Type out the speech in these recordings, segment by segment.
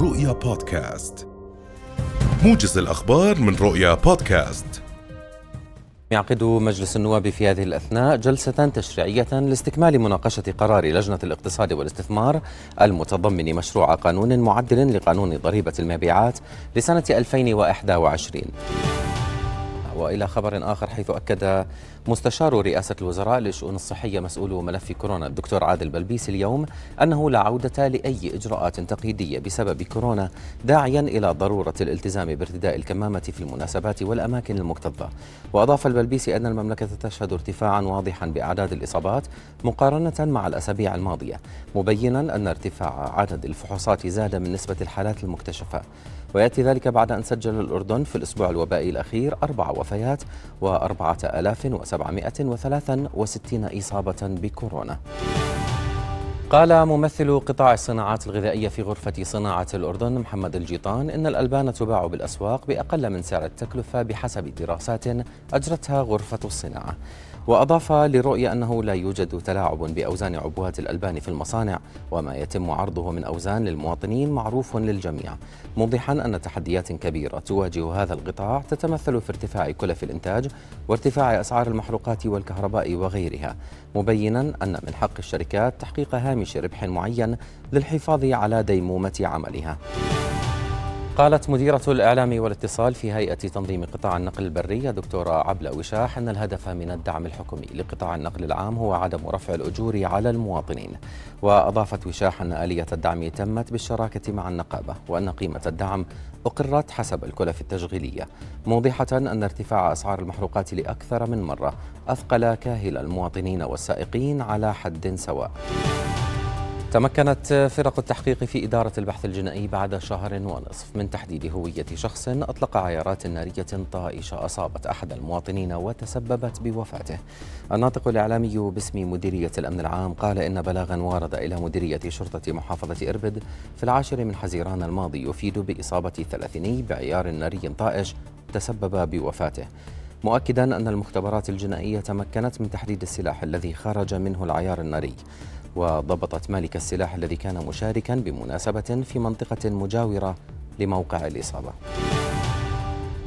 رؤيا بودكاست. موجز الأخبار من رؤيا بودكاست. يعقد مجلس النواب في هذه الأثناء جلسة تشريعية لاستكمال مناقشة قرار لجنة الاقتصاد والاستثمار المتضمن مشروع قانون معدل لقانون ضريبة المبيعات لسنة 2021 وإلى خبر آخر حيث أكد مستشار رئاسة الوزراء للشؤون الصحية مسؤول ملف كورونا الدكتور عادل بلبيس اليوم أنه لا عودة لأي إجراءات تقييديه بسبب كورونا داعيا إلى ضرورة الالتزام بارتداء الكمامة في المناسبات والأماكن المكتظة. وأضاف البلبيسي أن المملكة تشهد ارتفاعا واضحا بأعداد الإصابات مقارنة مع الأسابيع الماضية مبينا أن ارتفاع عدد الفحوصات زاد من نسبة الحالات المكتشفة. ويأتي ذلك بعد أن سجل الأردن في الأسبوع الوبائي الأخير أربع وفيات وثلاثا وستين إصابة بكورونا. قال ممثل قطاع الصناعات الغذائية في غرفة صناعة الأردن محمد الجيطان إن الألبان تباع بالأسواق بأقل من سعر التكلفة بحسب دراسات أجرتها غرفة الصناعة. وأضاف لرؤية أنه لا يوجد تلاعب بأوزان عبوات الألبان في المصانع وما يتم عرضه من أوزان للمواطنين معروف للجميع. موضحا أن تحديات كبيرة تواجه هذا القطاع تتمثل في ارتفاع كلف الإنتاج وارتفاع أسعار المحروقات والكهرباء وغيرها مبينا أن من حق الشركات تحقيق هامش ربح معين للحفاظ على ديمومة عملها. قالت مديرة الإعلام والاتصال في هيئة تنظيم قطاع النقل البري دكتورة عبلة وشاح أن الهدف من الدعم الحكومي لقطاع النقل العام هو عدم رفع الأجور على المواطنين. وأضافت وشاح أن آلية الدعم تمت بالشراكة مع النقابة وأن قيمة الدعم أقرت حسب الكلف التشغيلية موضحة أن ارتفاع أسعار المحروقات لأكثر من مرة أثقل كاهل المواطنين والسائقين على حد سواء. تمكنت فرق التحقيق في إدارة البحث الجنائي بعد شهر ونصف من تحديد هوية شخص أطلق عيارات نارية طائشة أصابت أحد المواطنين وتسببت بوفاته. الناطق الإعلامي باسم مديرية الأمن العام قال إن بلاغا ورد إلى مديرية شرطة محافظة إربد في العاشر من حزيران الماضي يفيد بإصابة ثلاثيني بعيار ناري طائش تسبب بوفاته. مؤكدا أن المختبرات الجنائية تمكنت من تحديد السلاح الذي خرج منه العيار الناري. وضبطت مالك السلاح الذي كان مشاركا بمناسبة في منطقة مجاورة لموقع الإصابة.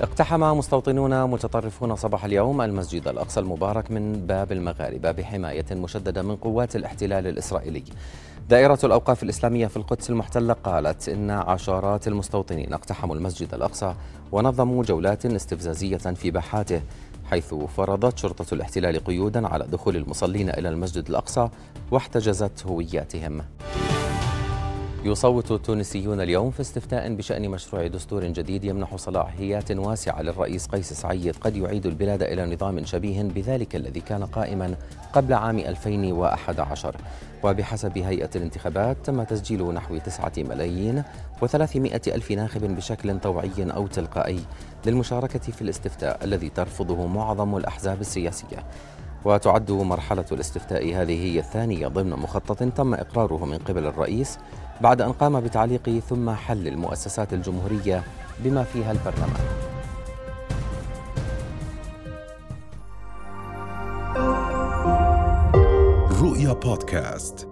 اقتحم مستوطنون متطرفون صباح اليوم المسجد الأقصى المبارك من باب المغاربة بحماية مشددة من قوات الاحتلال الإسرائيلي. دائرة الأوقاف الإسلامية في القدس المحتلة قالت إن عشرات المستوطنين اقتحموا المسجد الأقصى ونظموا جولات استفزازية في باحاته حيث فرضت شرطة الاحتلال قيودا على دخول المصلين إلى المسجد الأقصى واحتجزت هوياتهم. يصوت التونسيون اليوم في استفتاء بشأن مشروع دستور جديد يمنح صلاحيات واسعة للرئيس قيس سعيد. قد يعيد البلاد إلى نظام شبيه بذلك الذي كان قائما قبل عام 2011 وبحسب هيئة الانتخابات تم تسجيل نحو 9 ملايين و300 ألف ناخب بشكل طوعي أو تلقائي للمشاركة في الاستفتاء الذي ترفضه معظم الأحزاب السياسية. وتعد مرحلة الاستفتاء. هذه هي الثانية ضمن مخطط تم إقراره من قبل الرئيس بعد أن قام بتعليق ثم حل المؤسسات الجمهورية بما فيها البرلمان. رؤيا بودكاست.